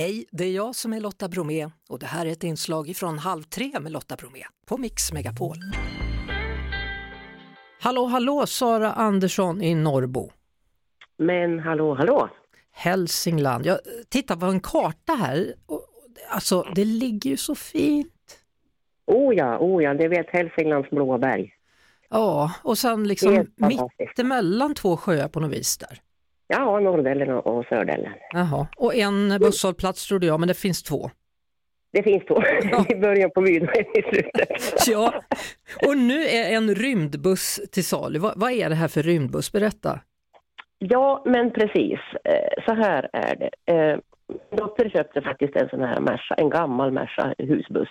Hej, det är jag som är Lotta Bromé och det här är ett inslag från Halv tre med Lotta Bromé på Mix Megapol. Hallå, hallå, Sara Andersson i Norrbo. Men hallå, hallå. Hälsingland. Jag tittar på en karta här. Alltså, det ligger ju så fint. Oh ja, oh ja, det vet Hälsinglands blåa berg. Ja, och sen liksom mittemellan två sjöar på något vis där. Ja, Norrdellen och Sördellen. Jaha, och en busshållplats trodde jag, men det finns två. Det finns två, ja. i början på byn och i slutet. Ja, och nu är en rymdbuss till salu. Vad, vad är det här för rymdbuss? Berätta. Ja, men precis. Eh, så här är det. Eh, dotter köpte faktiskt en sån här Merca, en gammal Merca husbuss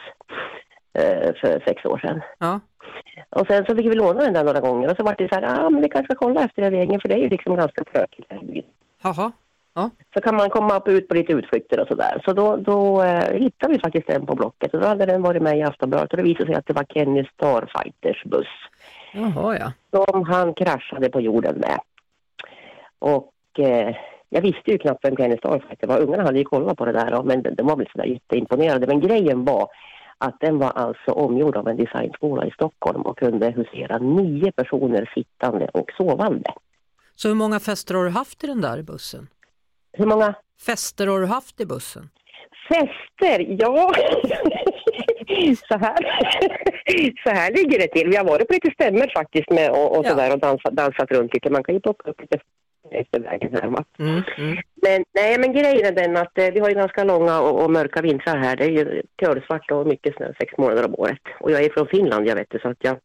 för sex år sedan. Ja. Och sen så fick vi låna den där några gånger och så var det så här, ah, men vi kanske ska kolla efter den vägen för det är ju liksom ganska tråkigt Jaha. Ja. Så kan man komma upp ut på lite utflykter och sådär. Så då, då eh, hittade vi faktiskt den på Blocket och då hade den varit med i Aftonbladet och det visade sig att det var Kenny Starfighters buss. Jaha ja. Som han kraschade på jorden med. Och eh, jag visste ju knappt vem Kenny Starfighter var. Ungarna hade ju kollat på det där men de var väl sådär jätteimponerade. Men grejen var att den var alltså omgjord av en designskola i Stockholm och kunde husera nio personer sittande och sovande. Så hur många fester har du haft i den där bussen? Hur många? Fester har du haft i bussen? Fester? Ja, så här, så här ligger det till. Vi har varit på lite stämmer faktiskt med och, och ja. sådär och dansat, dansat runt lite. Man kan ju plocka upp lite efter vägen här va. Mm, mm. Men, nej men grejen är den att eh, vi har ju ganska långa och, och, mörka vintrar här. Det är ju kolsvart och mycket snö sex månader om året. Och jag är från Finland jag vet det så att jag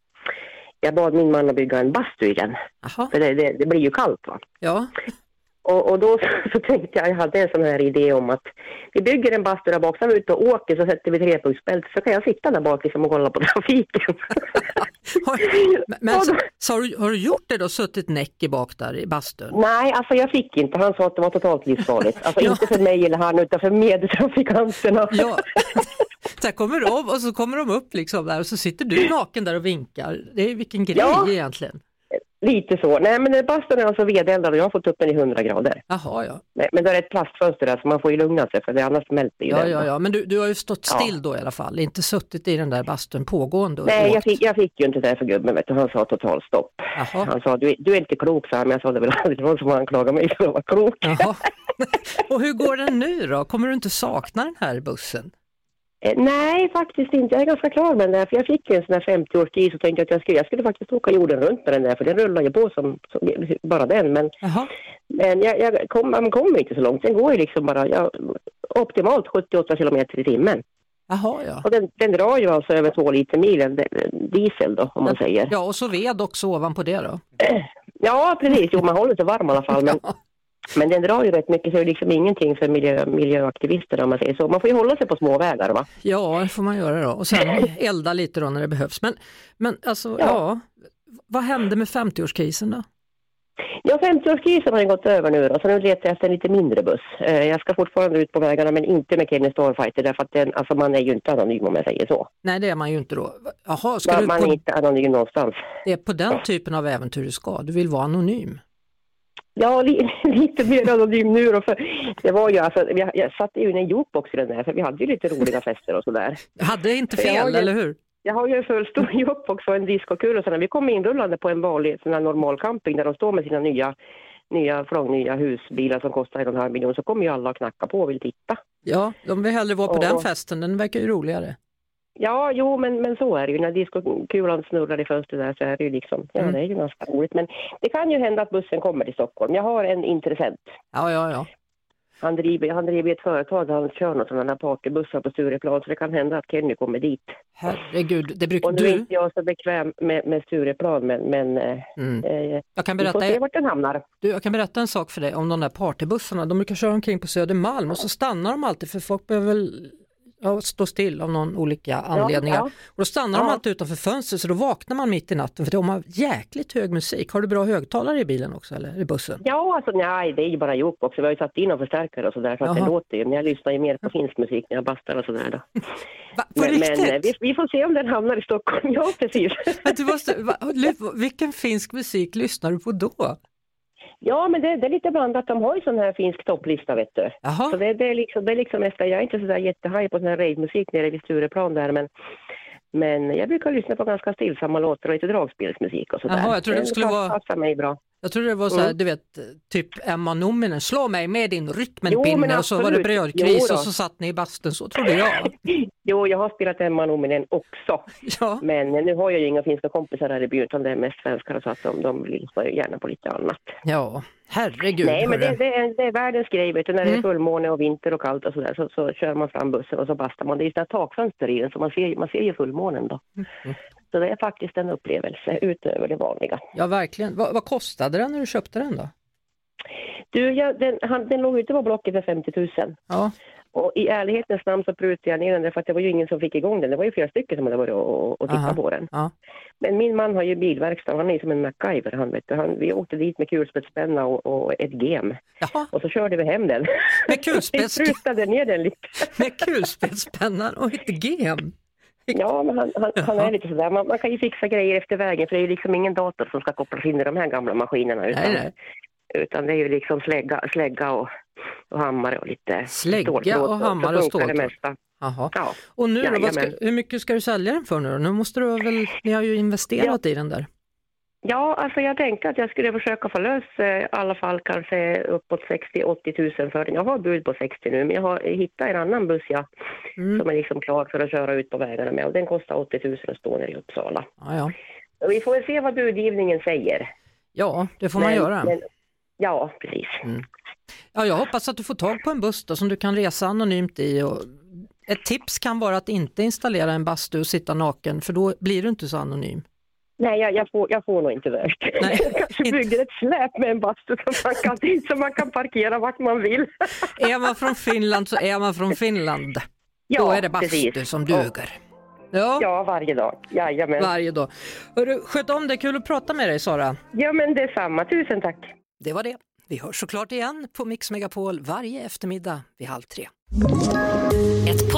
jag bad min man att bygga en bastu igen. Aha. För det, det, det, blir ju kallt va. Ja. Och, och, då så tänkte jag, jag hade en sån här idé om att vi bygger en bastu där bak, så vi ut och åker så sätter vi trepunktsbälte så kan jag sitta där bak liksom och kolla på trafiken. har, men så, så har, du, har, du, gjort det då, suttit näck i bak där i bastun? Nej, alltså jag fick inte, han sa att det var totalt livsfarligt. Alltså ja. inte för mig eller han utan för medtrafikanterna. Ja. Så kommer de och så kommer de upp liksom där och så sitter du naken där och vinkar. Det är vilken grej ja. egentligen. Lite så. Nej men bastun är alltså vedeldad och jag har fått upp den i 100 grader. Jaha ja. Men, men det är ett plastfönster där så man får ju lugna sig för det annars smälter ju Ja den. ja ja men du, du har ju stått still ja. då i alla fall, inte suttit i den där bastun pågående Nej jag fick, jag fick ju inte det för gubben vet du, han sa totalstopp. Jaha. Han sa du, du är inte klok så här, men jag sa det väl aldrig någon som anklagade mig för att vara klok. Jaha. och hur går den nu då? Kommer du inte sakna den här bussen? Eh, nej, faktiskt inte. Jag är ganska klar med den där. För jag fick en sån här 50-årskris och tänkte att jag skulle, jag skulle faktiskt åka jorden runt med den där. För den rullar ju på som, som bara den. Men, men jag, jag kom, man kommer inte så långt. Den går ju liksom bara ja, optimalt 78 kilometer i timmen. Jaha, ja. Och den, den drar ju alltså över två liter milen diesel då, om man säger. Ja, och så ved också ovanpå det då? Ja, precis. Jo, man håller sig varm i alla fall. Men, ja. Men den drar ju rätt mycket så det är liksom ingenting för miljö, miljöaktivister om man säger så. Man får ju hålla sig på små vägar va? Ja, det får man göra då och sen elda lite då när det behövs. Men, men alltså, ja. ja vad hände med 50-årskrisen då? Ja, 50-årskrisen har ju gått över nu då, så nu letar jag efter en lite mindre buss. Eh, jag ska fortfarande ut på vägarna men inte med Kenny Starfighter därför att den, alltså man är ju inte anonym om jag säger så. Nej, det är man ju inte då. Jaha, ska ja, du man på... är inte anonym någonstans. Det är på den typen av äventyr du ska, du vill vara anonym? Ja, lite mer anonym nu då. För det var ju alltså, jag, jag satte ju in en jukebox i den där för vi hade ju lite roliga fester och sådär. Hade inte fel, ju, eller hur? Jag har ju en full stor jukebox och en diskokul och sådär. Vi kom inrullande på en vanlig sån här normal camping där de står med sina nya nya nya husbilar som kostar en och en halv miljon så kommer ju alla att knacka på och vill titta. Ja, de vill hellre vara på och, den festen, den verkar ju roligare. Ja, jo, men, men så är det ju. När diskokulan snurrar i fönstret där så är det ju liksom, ja mm. det är ju ganska roligt. Men det kan ju hända att bussen kommer till Stockholm. Jag har en intressent. Ja, ja, ja. Han driver, han driver ett företag där han kör några sådana partybussar på Stureplan så det kan hända att Kenny kommer dit. Herregud, det brukar du... Och nu är inte jag så bekväm med, med Stureplan men, men eh, mm. eh, jag kan berätta, vi får se vart den hamnar. Du, jag kan berätta en sak för dig om de där partybussarna. De brukar köra omkring på Södermalm och så stannar de alltid för folk behöver ja, stå still av någon olika anledningar. Ja, ja. Och då stannar de alltid utanför fönstret så då vaknar man mitt i natten för de har jäkligt hög musik. Har du bra högtalare i bilen också eller i bussen? Ja, alltså nej, det är ju bara ihop också. Vi har ju satt in och förstärkare och sådär så att det låter ju. Men jag lyssnar ju mer på finsk musik när jag bastar och sådär då. Va, men, men eh, vi, vi, får se om den hamnar i Stockholm. Ja, precis. du måste, va, vilken finsk musik lyssnar du på då? Ja, men det, det, är lite blandat. De har ju sån här finsk topplista, vet du. Jaha. Så det, det, är liksom, det är liksom nästan, jag är inte sådär jättehaj på sån här ravemusik nere vid Stureplan där, men, men jag brukar lyssna på ganska stillsamma låtar och lite dragspelsmusik och sådär. Jaha, jag trodde det skulle vara... passar mig bra. Jag trodde det var så här, mm. du vet, typ Emma Numminen, slå mig med din rytmenpinne och så var det brödkris och så satt ni i bastun, så trodde jag. jo, jag har spelat Emma Numminen också. Ja. Men nu har jag ju inga finska kompisar här i byn utan det är mest svenskar så att de, de lyssnar gärna på lite annat. Ja, herregud. Nej, men det, det, är, det är världens grej, vet du, när mm. det är mm. fullmåne och vinter och kallt och sådär så, så kör man fram bussen och så bastar man. Det är ju takfönster i den så man ser, man ser ju fullmånen då. Mm. Så det är faktiskt en upplevelse utöver det vanliga. Ja, verkligen. Vad, vad kostade den när du köpte den då? Du, ja, den, han, den låg ute på Blocket för 50 000. Ja. Och i ärlighetens namn så prutade jag ner den för att det var ju ingen som fick igång den. Det var ju flera stycken som hade varit och, och tittat på den. Ja. Men min man har ju bilverkstad, han är som en MacGyver. Han, vet du. Han, vi åkte dit med kulspetspenna och, och ett gem. Jaha. Och så körde vi hem den. Med kulspets... vi prutade ner den lite. med kulspetspennan och ett gem? Ja, men han, han, han, är lite sådär. Man, man, kan ju fixa grejer efter vägen för det är ju liksom ingen dator som ska kopplas in i de här gamla maskinerna. Utan, nej, nej. utan det är ju liksom slägga, slägga och, och hammare och lite Slägga och hammare och ståltråd? Jaha. Ja. Och nu då, ska, hur mycket ska du sälja den för nu Nu måste du väl, ni har ju investerat ja. i den där. Ja, alltså jag tänkte att jag skulle försöka få lös eh, i alla fall kanske uppåt 60-80 000 för den. Jag har bud på 60 nu, men jag har hittat en annan buss ja, mm. som är liksom klar för att köra ut på vägarna med och den kostar 80 000 att stå nere i Uppsala. Ja, ja. Vi får väl se vad budgivningen säger. Ja, det får man men, göra. Men, ja, precis. Mm. Ja, jag hoppas att du får tag på en buss då, som du kan resa anonymt i. Och ett tips kan vara att inte installera en bastu och sitta naken, för då blir du inte så anonym. Nej, jag, jag, får, jag får nog inte det. Nej, jag kanske bygger ett släp med en bastu som man, kan, så man kan parkera vart man vill. är man från Finland så är man från Finland. Ja, Då är det bastu precis. som duger. Ja. ja, varje dag. Jajamän. Varje dag. Hörru, sköt om det, kul att prata med dig Sara. Ja, men detsamma. Tusen tack. Det var det. Vi hörs såklart igen på Mix Megapol varje eftermiddag vid halv tre.